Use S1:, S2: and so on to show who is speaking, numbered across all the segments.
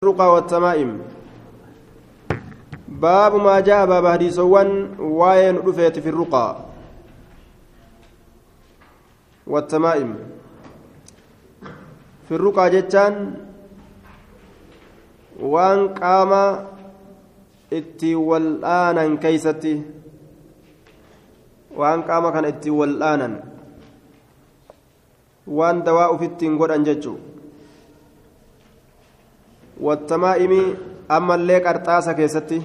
S1: الرقى والتمائم باب ما جاء باب حديثوان وين رفيت في الرقى والتمائم في الرقى جتان وان قام itti wal'aanan keeysatti waan qaama kan itti wal'aanan waan dawaa ufittiin godhan jechuu wattamaa'imi ammallee qarxaasa keessatti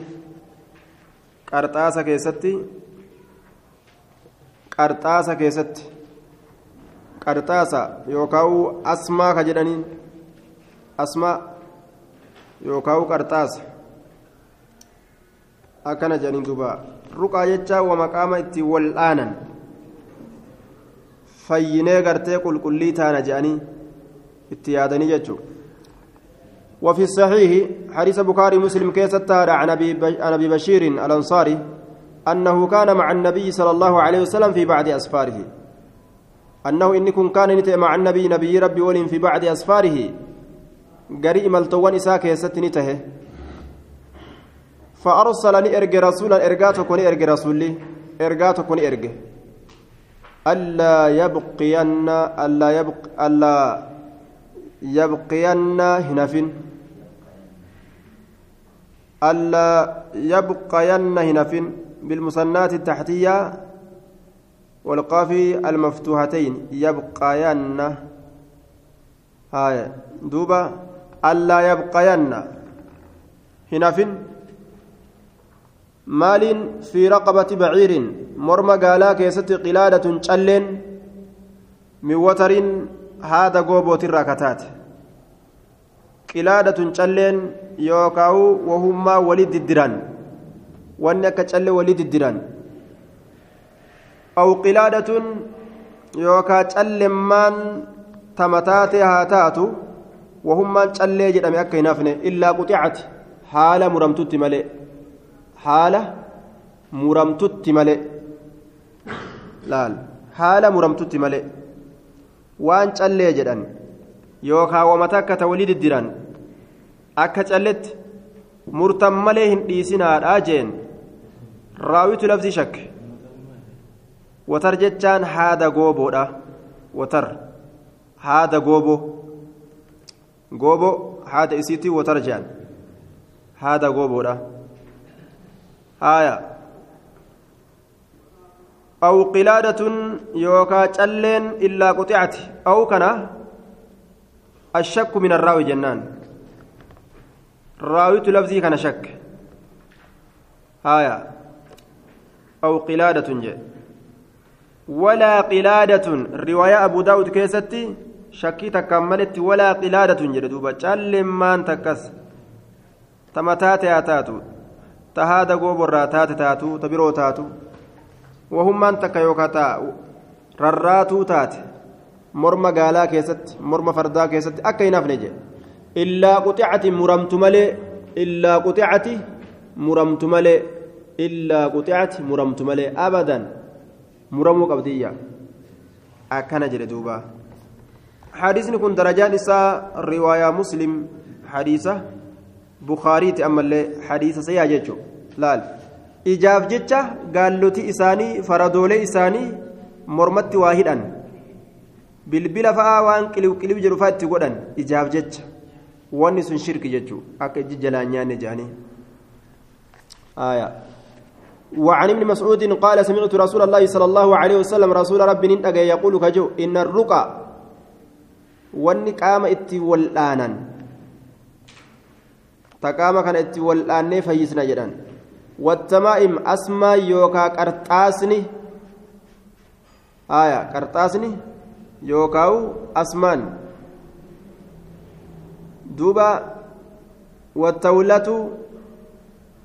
S1: qarxaasa keessatti qarxaasa keessatti. Qarxaasa yookaan asmaa ka jedhaniin asmaa yookaan qarxaasa. Akkana jedhaniin duuba. Ruqaa jechaa wama qaama ittiin wal'aanan fayyinee gartee qulqullii taana jedhanii itti yaadanii jechuudha. وفي الصحيح حديث بخاري مسلم كيست عن أبي بشير الأنصاري أنه كان مع النبي صلى الله عليه وسلم في بعض أسفاره. أنه إن كن كان مع النبي نبي ربي ولين في بعض أسفاره. غري ملتوان اساك يستنته فارسلني ارج رسولا كوني ارج رسولي ارجاته كوني ارج ألا يبقين ألا يبق ألا يبقين هنفن ألا يبقين هنفن بالمصنات التحتية والقاف المفتوحتين. يبقين. هاي. دوبا ألا يبقين هنفن مال في رقبة بعير. مرمى قالا كيست قلادة شلين من وتر haada goobootirraa kataate qilaadatun calleen yookaan wahummaa walii diddiran. Wanni akka callee walii diddiran. Aw qilaadatun yookaan callemmaan tamataate haa taatu wahummaan callee jedhame akka hin hafne illaa quxicati haala muramtutti malee. Haala muramtutti malee. Laal. Haala muramtutti malee. waan callee jedhan yookaan wamata akka ta walii diddiran akka calletti murtan malee hin dhiisinaadhaa jeen raawitu lafzi shakke watar jechaan haada gooboodha watar haada goobo goobo haada isiitii watar jean haada gooboodha haaya أو قلادة يوكا تشلين إلا قطعت أو كان الشك من الراوي جنان. راوي لفظي كان شك. هايا. أو قلادة جي ولا قلادة. رواية أبو داود كيستي شكي تكملت. ولا قلادة أتاتو. تاتي تاتو. تبرو تاتو. taa'u rarraatuu taate morma gaalaa keessatti morma fardaa keessatti akka hin hafne jedhe illaa quxicati muramtu malee illaa quxicati muramtu malee illaa quxicati muramtu malee abadan muramuu qabdiyya akkana jedhe duuba kun darajaan isaa riwaayaa muslim hadiisa bukaariiti ammallee hadiisa sayyaa jechuudha laal. ijaaf jecha gaalloti isaanii faradoolee isaanii mormatti waa hidhan bilbila fa'aa waan qiliw qiliw jedhu fa'aa itti godhan ijaaf jecha. Wanni sun shirki jechuu akka ijji jalaan nyaanne jedhanii. وعن ابن مسعود قال سمعت رسول الله صلى الله عليه وسلم رسول ربي ننتقى يقول كجو إن الرقى والنقام اتي والآنا تقام كان اتي والآن فيسنا جدًا والتمائم أسماء يوكا قرطاسني آية قرطاسني يوكاو أسمان. دوبا والتولة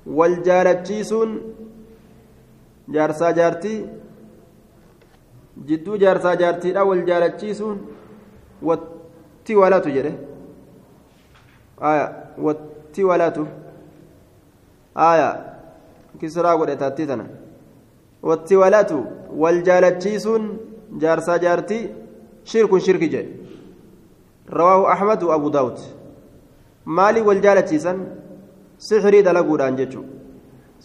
S1: والجارتشيسون. جارسا جارتي. جدو جارسا جارتي لا والجارتشيسون. والتولة جره آية والتولة. آية kisraa godhe taatti tana watti walatu wal jaalachiisuun jaarsaa jaartii shirkun shirki jedhe رواه أحمد وأبو داود maalii wal jaalachiisan sihirii dalaguudhaan jechuudha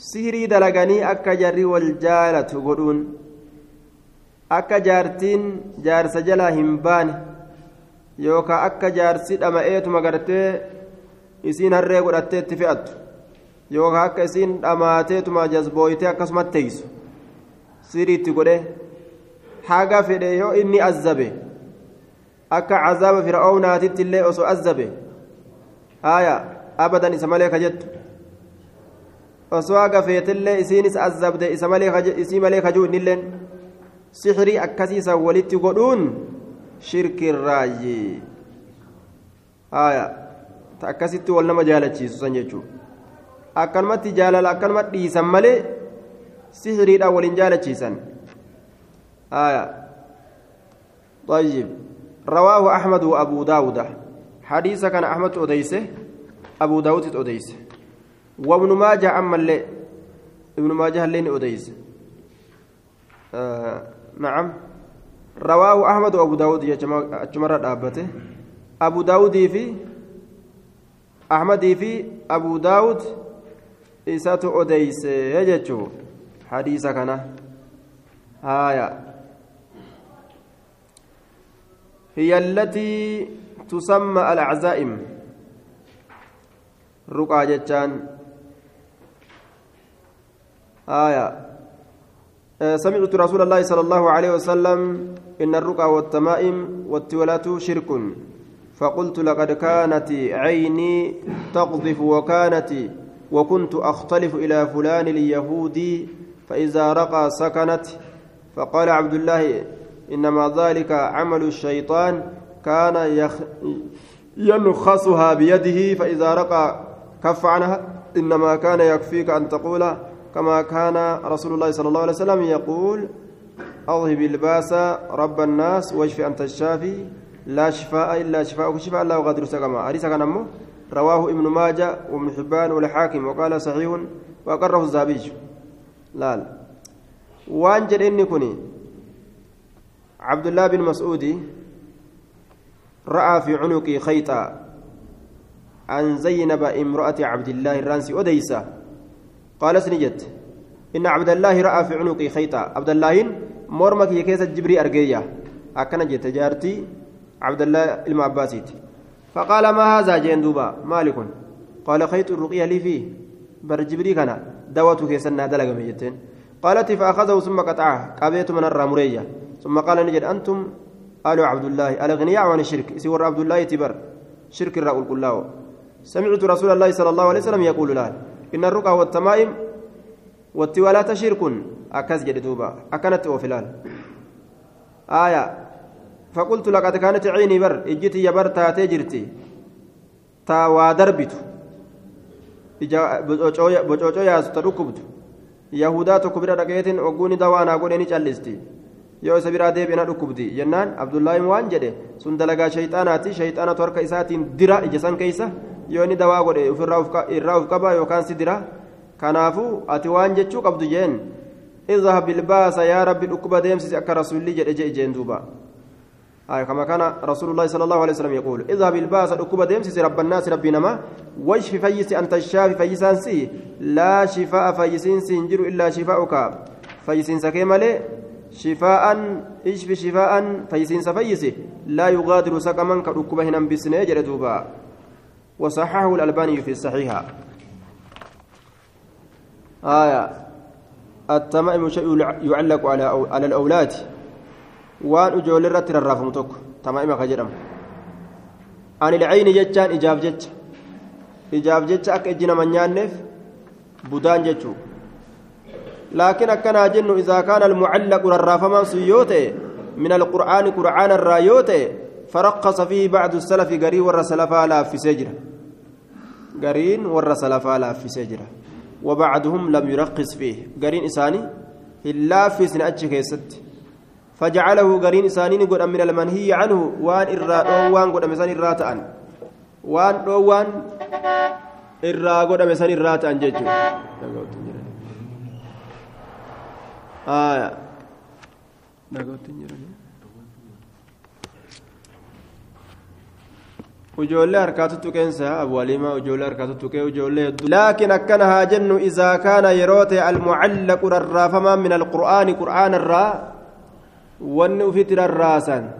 S1: sihirii dalaganii akka jarri wal jaalatu godhuun akka jaartiin jaarsa jalaa hin baane yookaan akka jaarsi dhama'eetuma gartee isiin harree godhattee itti fe'attu yookaan akka isiin dhamaateetuma jazbooyitee akkasumas teessu siriitti godhe haga fedhe yoo inni azzabe akka cazaaba fir'aawnaatitti illee osoo azzabe aayaa abadan isa malee ka jettu osoo haga feetillee isiinis azzabde isii malee kajuu innilleen sixirii akkasiisan walitti godhuun shirkirraayyi aayaa ta akkasitti wal nama jaalachiisu san jechuudha akkanumatti jaalala akkanumatti dhiisan malee sixiriidhaan waliin jaalachiisan aayaa طيب رواه أحمد وأبو داود حديث كان أحمد أديسه أبو داود أديسه وابن ماجه أما اللي ابن ماجه اللين أديسه آه نعم رواه أحمد وأبو داود يا جماعة أبته أبو داود في أحمد في أبو داود إساتو أديس يجتشو حديث كان آية هي التي تسمى العزائم. رقى جتان آية. سمعت رسول الله صلى الله عليه وسلم إن الرقى والتمائم والتولات شرك. فقلت لقد كانت عيني تقذف وكانت وكنت أختلف إلى فلان اليهودي فإذا رقى سكنت. فقال عبد الله إنما ذلك عمل الشيطان كان يخ ينخصها بيده فإذا رقى كف عنها إنما كان يكفيك أن تقول كما كان رسول الله صلى الله عليه وسلم يقول أظهب الباس رب الناس واشف أنت الشافي لا شفاء إلا شفاءك شفاء الله وغادر سقما أريس كان رواه ابن ماجه وابن حبان والحاكم وقال صحيح وأقره الزابيج لا, لا. وانجل إني كني عبد الله بن مسعود رأى في عنقي خيطا عن زينب امرأة عبد الله الرانسي أديسة قال سنجت إن عبد الله رأى في عنقي خيطا. عبد الله مرمك يكيس جبري أرقية أكن جت جارتي عبد الله المعباسيت. فقال ما هذا جين دوبا؟ مالك. قال خيط الرقية لي فيه. بر جبري كان دوته كيسنا دلق ميتين قالت فأخذه ثم قطعه. قبيت من الرامرية ثم قال نجد أنتم آل عبد الله. الأغنياء عن الشرك. سور عبد الله تبر. شرك الرأول كله سمعت رسول الله صلى الله عليه وسلم يقول لا إن الرقى والتمائم والتوالات شرك. أكز جدوبا أكنت وفلال آية. فقلت لقد كانت عيني بر. إجتي يبر تا ودربت بوجوجو ياسو تركبت yahudaa tokko bira dhaqeetiin ogguuni dawaanaa godhe ni callisti yoo isa biraa deebi'ina dhukkubdi jennaan abdullaahi waan jedhe sun dalagaa shayxaanaati shayxaanatu harka isaatiin dira ija san keeysa yoo inni dawaa godhe irraa uf qaba yookaan si dira kanaafuu ati waan jechuu qabdu jeen اذهب الباس يا ربي أكبا ديمسس أكا رسولي جد إجي إجين دوبا آه كما كان رسول الله صلى الله عليه وسلم يقول اذهب الباس أكبا ديمسس رب الناس ربي نما واشف فيس أنت الشافي فيسان سي لا شفاء فيسين سنجر إلا شفاؤك فيسين سكيمالي شفاء اشف شفاء؟ فيسين سفيسي لا يغادر سقما كركبه هنم بسنة جردوبا وصححه الألباني في الصحيحة آية. التمائم شيء يعلق على على الأولاد. وان أجول الرتر الرافم توك تمائم خجرم. عن العين جتان إجاب جت إجاب جت أك إجنا من يانف بدان جتشو. لكن أكنا جن إذا كان المعلق الرافم سيوته من القرآن قرآن الرايوته فرقص فيه بعض السلف قري ور سلفا لا في سجرة. قرين ور سلفا لا في سجرة. وبعضهم لم يرقص فيه. قرين إساني؟ إلا في سنة كيست. فجعله قرين إساني نقول من المنهي عنه. وان إرى وان قد مسان إرى وان وان إرى قد مسان إرى تأن آية ijoollee harkaatu tuqeensa abu waliimaa ijoollee harkaatu tuqee ijoollee hedduu laakiin akkana haa jennu izaa kaana yeroo ta'e almucallaqu rarraafamaan min alqur'aani qur'aana irraa wanni ufitti rarraasan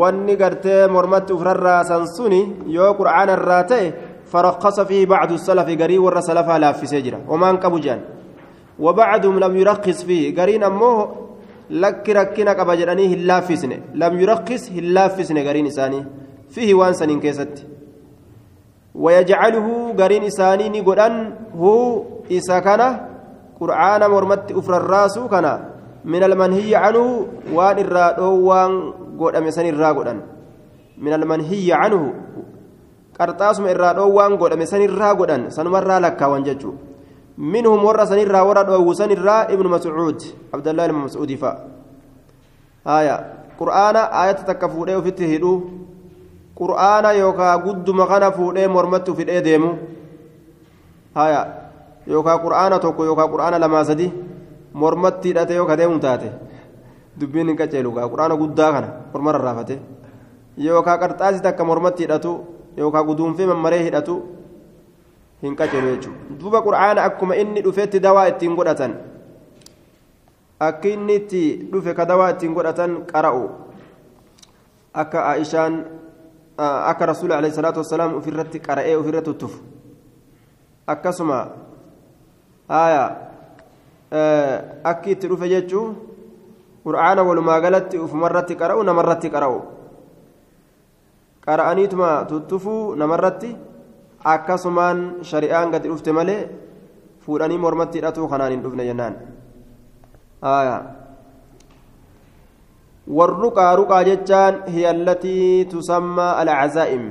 S1: wanni gartee mormatti uf rarraasan suni yoo qur'aana irraa ta'e فرخص فيه بعض السلف قري ور سلفا لا في سجرة وما انقبوا جان وبعضهم لم يرخص فيه. قرين أمه لك ركنا قبجراني هلافسن لم يرخص هلافسن قرين إساني. فيه وانسن كيست. ويجعله قرين إساني نقران هو إسا كان قرآن مرمت أفر الراس كان من المنهي عنه وان الرادو وان قد أمسن الراقودان من المنهي عنه. qarxaasuma irraa dhoowwaan godhame sanirraa godhan sanumarraa lakkaawan jechuudha minhum warra sanirraa warra dhoowwu sanirraa ibnu mascuud abdallaa ilma mascuudii fa'a haya qur'aana ayata takka fuudhee ofitti hidhu qur'aana yookaa gudduma kana fuudhee mormatti ufidhee deemu haya yookaa qur'aana tokko yookaa qur'aana lamaa sadi mormatti hidhate yoo ka deemu taate dubbiin hin qaceelu qur'aana guddaa kana mormarra raafate yookaa qarxaasi takka mormatti hidhatu yookaan guduunfee mammaree hidhatu hin qaceelu jechuudha. Duuba qura'aana akkuma inni dhufetti dawaa ittiin godhatan akka inni itti dhufe ka dawaa ittiin godhatan qara'u. Akka aishaan akka rasuula alayhi salaatu wassalaam ofirratti qara'ee ofirratti tuttufu. Akkasuma haaya akki itti dhufe jechuu qura'aana walumaa galatti ufumarratti qara'u namarratti qara'u. qara'aniituma tuttufuu namarratti akkasumaan shari'aan gadi dhufte malee fuudhanii mormatti hidhatuu kanaan hin dhufne jennaan warruqaa ruqaa jechaan hiya allatii tusammaa alcazaa'im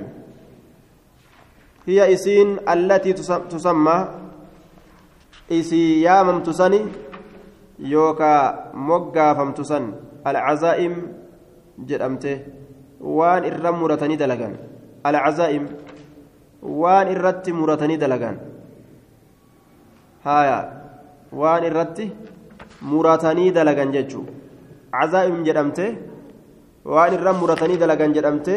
S1: hiya isiin allatii tusammaa isii yaamamtu sani yookaa moggaafamtu san alcazaa'im jedhamte waan irra muratanii dalagan alcazaa'im waan irratti muratanii dalagan haya waan irratti muratanii dalagan jechuu cazaa'im jedhamte waan irra muratanii dalagan jedhamte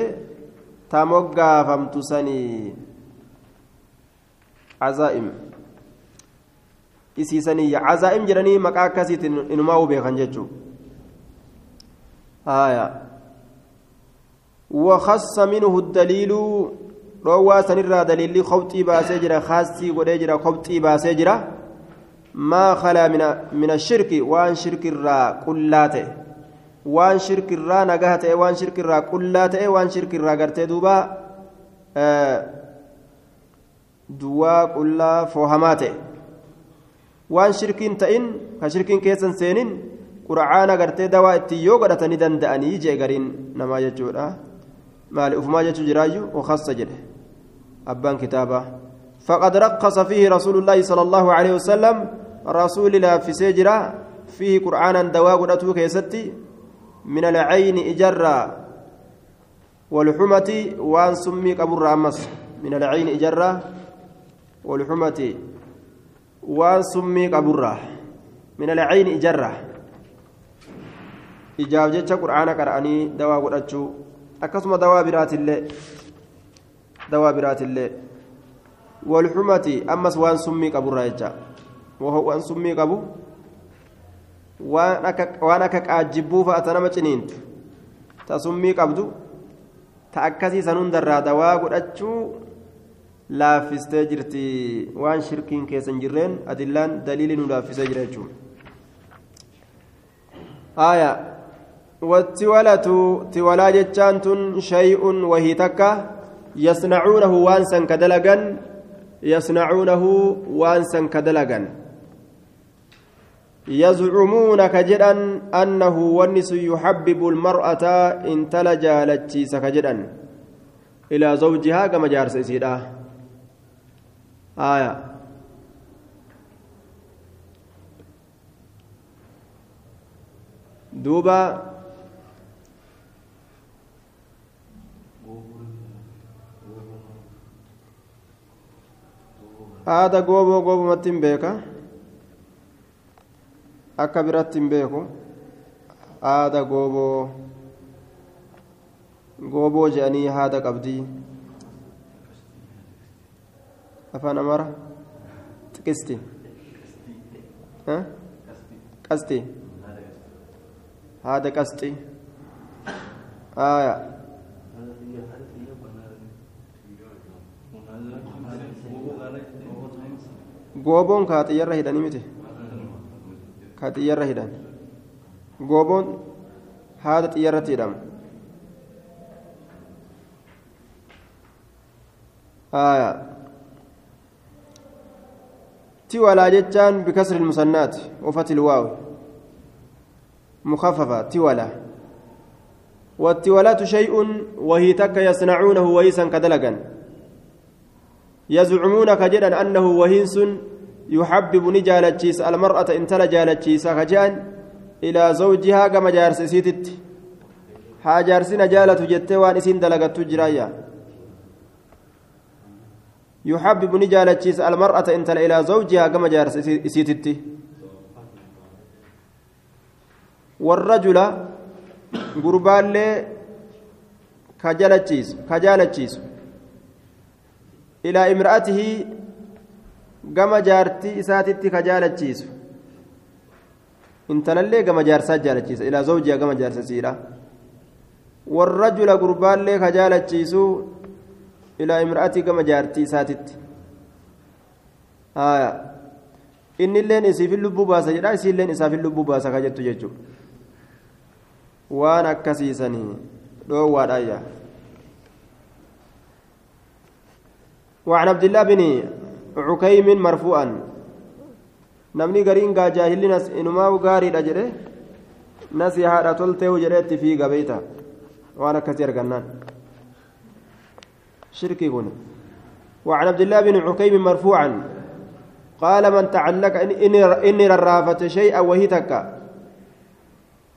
S1: ta moggaafamtu sanii cazaa'im isiisaniyya cazaa'im jedhanii maqaa akkasiitiin inumaa beekan jechuu haya وخص منه الدليل روى سنرى دليل خبطي باسجرة خاصي ودجرة خبطي باسجرة ما خلا من من الشرك وان شرك الرا كلاته وان شرك الرا نجاته وان شرك الرا كلاته وان شرك الرا غرته دوبا آه دوا كلا فهماته وان شركين تئن كشركين كيسن سينين قرآن غرته دوا اتيو غدتني دندأني جي غرين نما يجودا maali ufumaa jechuu jiraayyuu وخص جده. أبان كتابة. فقد رقص فيه رسول الله صلى الله عليه وسلم رسول الله في سجرة فيه قرآنا دواء قدته كيستي من العين إجرة والحمة وان سمي قبر أمس من العين إجرة والحمة وان سمي قبر من العين إجرة إجاب جتش قرآن قرآني دواء قدته akkasuma walxumati ammas waan summii qaburraa jecha waan summii qabu waan akka qaajjibbuu fa'a ta nama ciniintu ta summii qabdu ta akkasii san hundarraa dawaa godhachuu laaffistee jirti waan shirkiin keessa hin jirreen adillaan daliilii nu laaffisee jira jechuudha. والتولة تولا جتان شيء وهي تكا يصنعونه وانسا كدلغا يصنعونه وانسا كدلغا يزعمون كجدا أنه ونس يحبب المرأة إن تلجا لتشيس كجدا إلى زوجها كما جار سيسيدا آية. دوبا haada gooboo goobumatti hin beeka akka biratti hin beeku haada gooboo gooboo je'anii haada qabdii afaan amara xiqisti qasti haada qasti aya gooboon kaa xiyyarra hidhanii miti kaa xiyyarra hidhan gooboon haada xiyyarratti hidhama tiwalaa jechaan bikasri ilmusannaati wafati ilwaawi مخففة تولى والتولات شيء وهي تك يصنعونه ويسا كدلقا يزعمون كجدا أنه وهنس يحبب نجالتشيس المرأة إن تلا جالتشيس كجان إلى زوجها كما جارس سيتت حاجارسنا جالت جتة وان إسين دلقت جرايا. يحبب نجالتشيس المرأة إن تلا إلى زوجها كما جارس سيتت والرجل gurbaallee ka jaalachiisu ilaa imra'atihi gama jaartii isaatitti ka jaalachiisu intalallee gama jaarsaa jaalachiisa ilaa zawjiha gama jaarsasiidha warrajula gurbaallee ka jaalachiisu ilaa imra'atii gama jaartii isaatitti haya innilleen isiifin lubbuu baasa jedha isiilleen isaafin lubbuu baasa ka jettu jechuudha waan akkasiisanii dhoowwaadhaayya وعن عبد الله بن عكيم مرفوعا. نمني غرين غا جاهلين إنما وغاري دجره نسي هذا تلته وجريت في غبيتا وأنا كثير غنان. شركي كون وعن عبد الله بن عكيم مرفوعا. قال من تعلق إني رافت شيئا وهي تكا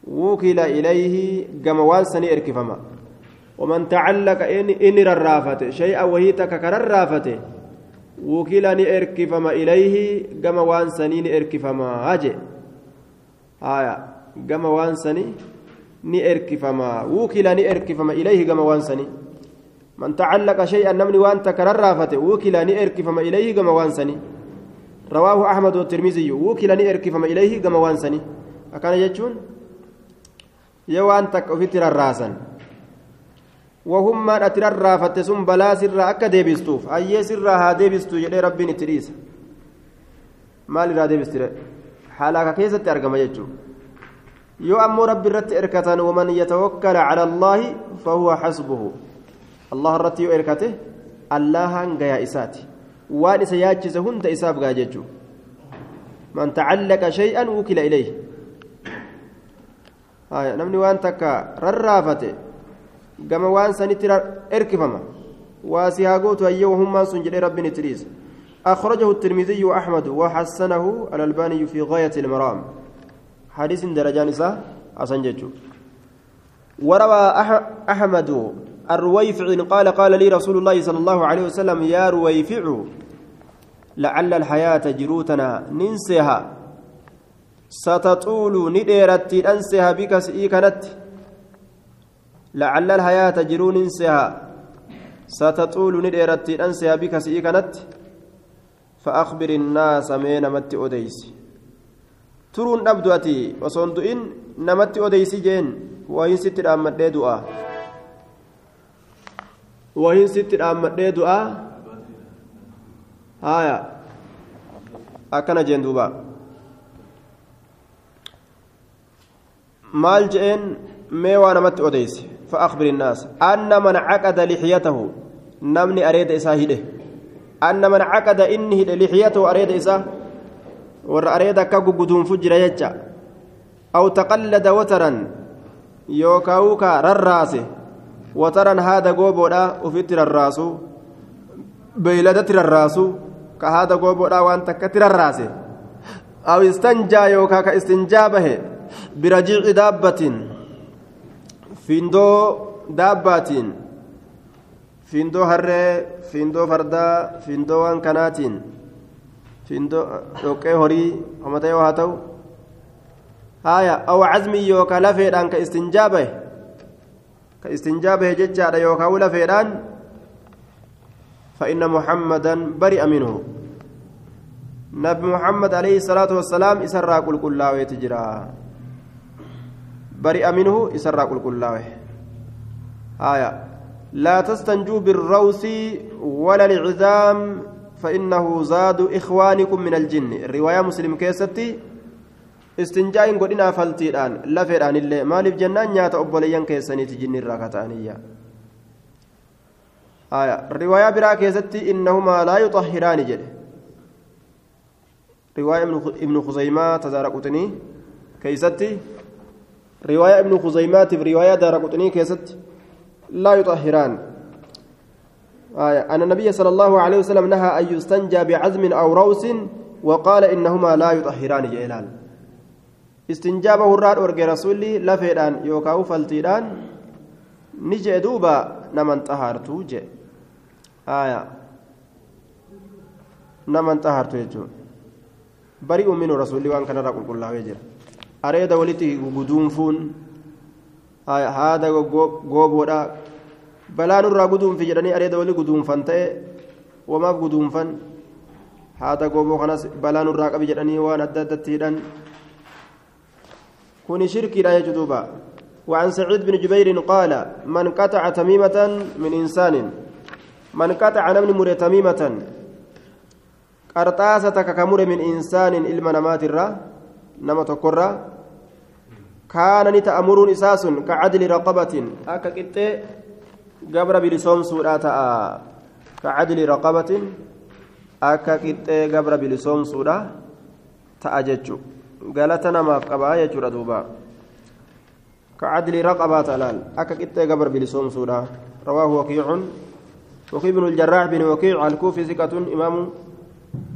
S1: وكل إليه كما وانسني إركفما. ومن تعلق إن رافته شيئا وهي تككر رافته وكلني إركفما إليه كما وانسني إركفما أجي آية كما وانسني ni erkifama wukila ni erkifama ilayhi gama waan sani man tacallaqa shay'an namni waan takka rarraafate wukila ni erkifama ilayhi gama waan sani rawaahu axmed watirmiziyu wukila ni erkifama ilayhi gama waan sani akkana jechuun yoo waan takka ofitti rarraasan rarraafatte sun balaa sirraa akka deebistuuf hayyee sirraa haa deebistu jedhee rabbiin itti dhiisa maal irraa deebistire haalaaka keessatti argama jechuudha yoo ammoo rabbi irratti erkatan waman yatawakkala cala allaahi fahuwa xasbuhu allah irratti yoo erkate allahan gayaa isaati waan isa yaachise hunda isaaf gaa jechuu man tacallaqa shay'an wukila ilayhi namni waan takka rarraafate gama waan sanitti erkifama. Waa haa gootu hayyee wahummaan sun jedhee rabbiin itti dhiisa أخرجه الترمذي وأحمد وحسنه الألباني في غاية المرام حديث درجان إساء أسنجج وروى أحمد الرويفع قال قال لي رسول الله صلى الله عليه وسلم يا رويفع لعل الحياة جروتنا ننسها ستطول نديرت أنسها بك سئيكنت لعل الحياة جرو ننسها ستطول نديرت أنسها بك سئيكنت فأخبر الناس مين مت أديس ترون أبدو أتي وصندئن نمت أديس جين. وإن ست أمد دعاء وإن ست أمد دعاء هايا أكن جين دوبا. maal je'een mee waa namatti فأخبر الناس أن من عقد لحيته نمني أريد إساه هده أن من عقد إنه لحيته أريد إساه ور أريد قدوم فجر يجا. أو تقلد وترا يوكاوكا رراسه وترا هذا قوبودا وفتر الراس بيلدت الراس كهذا قوبودا وأنت كتر الراس أو استنجا يوكا كاستنجابه برجيع دابة. فيندو دابة فيندو هرة فيندو فردا فيندو وان كناتين فيندو دوكي هوري همتا يو هاتو هايا أو عزمي يوكا لفيد أنك استنجابه كاستنجابه ججار يوكا ولا فيران فإن محمدا برئ منه نبي محمد عليه الصلاة والسلام إسرى قل كلاوي تجرى برئ منه إسرى قل آية لا تستنجوا بالروس ولا العزام فإنه زاد إخوانكم من الجن الرواية مسلم كيستي istinjaa'iin godhinaa faltiidhaan lafeedhaan illee maaliif jennaan nyaata obboleeyyan keessaniiti jinni irraa kata'aniyya riwaayaa biraa keessatti innahumaa laa yuxahhiraani jedhe riwaayaa ibnu khuzaymaa tadaara quxinii keeysatti riwaayaa ibnu khuzaymaatiif riwaayaa daara quxinii keessatti laa yuxahhiraan أن النبي صلى الله عليه وسلم نهى أن يستنجى بعزم أو روس وقال إنهما لا يطهران جيلان istinjaaba hurraa dhorge rasuulli lafeedhaan yookaan faltiidhaan ni jee duuba naman xahaartuu jee naman xahaartu jechuudha bari uuminu rasuulli waan kanarraa qulqullaa'ee jira areeda walitti guduunfuun haada gooboodhaa balaa nurraa guduunfi jedhanii areeda wali guduunfan ta'e wamaaf guduunfan haada gooboo kanas balaa nurraa qabi jedhanii waan adda addatti hidhan. كوني شركي لا يجدوبا وعن سعيد بن جبير قال من قطع تميمة من إنسان من قطع نمن مر تميمة قرطاستك كمر من إنسان إلما نمات الرا نما تقرى كان نتأمر إساس كعدل رقبة أكا كت قبر بلسوم سورة كعدل رقبة أكا كت قبر بلسوم سورة تأججو galata namaaf qabaa jechuudha duuba. كعدل رقبة تلال أكا كتا قبر بلسومسودا رواه وكيع وكيع بن الجراح بن وكيع الكوفي ثقة إمام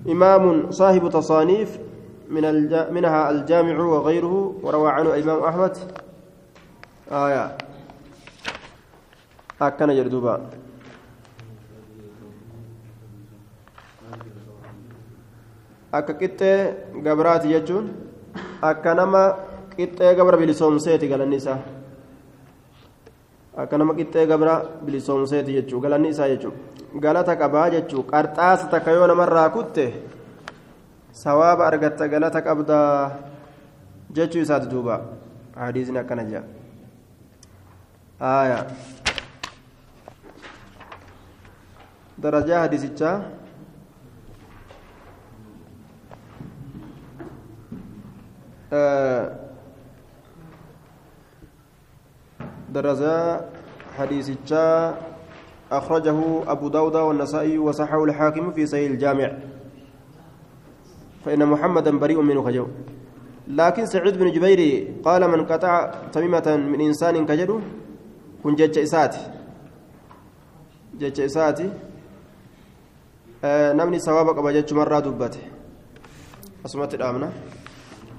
S1: إمام صاحب تصانيف من الج... منها الجامع وغيره وروى عنه الإمام أحمد آية أكن جردوبا gabraati jechuun akka nama qixxee gabra bilisoomseeti galanni isaa akka nama qixxee gabra bilisoomseeti jechuu galanni isaa jechuu galata qabaa jechuu qarxaasa takka yoo namarraa kutte argatta galata qabdaa jechuu isaati duuba hadiisni akkana jea aya darajaa hadiisichaa درجة حديث أخرجه أبو داود والنسائي وصححه الحاكم في صحيح الجامع فإن محمدا بريء منه كجو. لكن سعيد بن جبير قال من قطع تميمة من إنسان كجدو كن جج إساتي. جج إساتي. آه نمني سوابك أبا جج مرة دبته. أسمت الآمنة.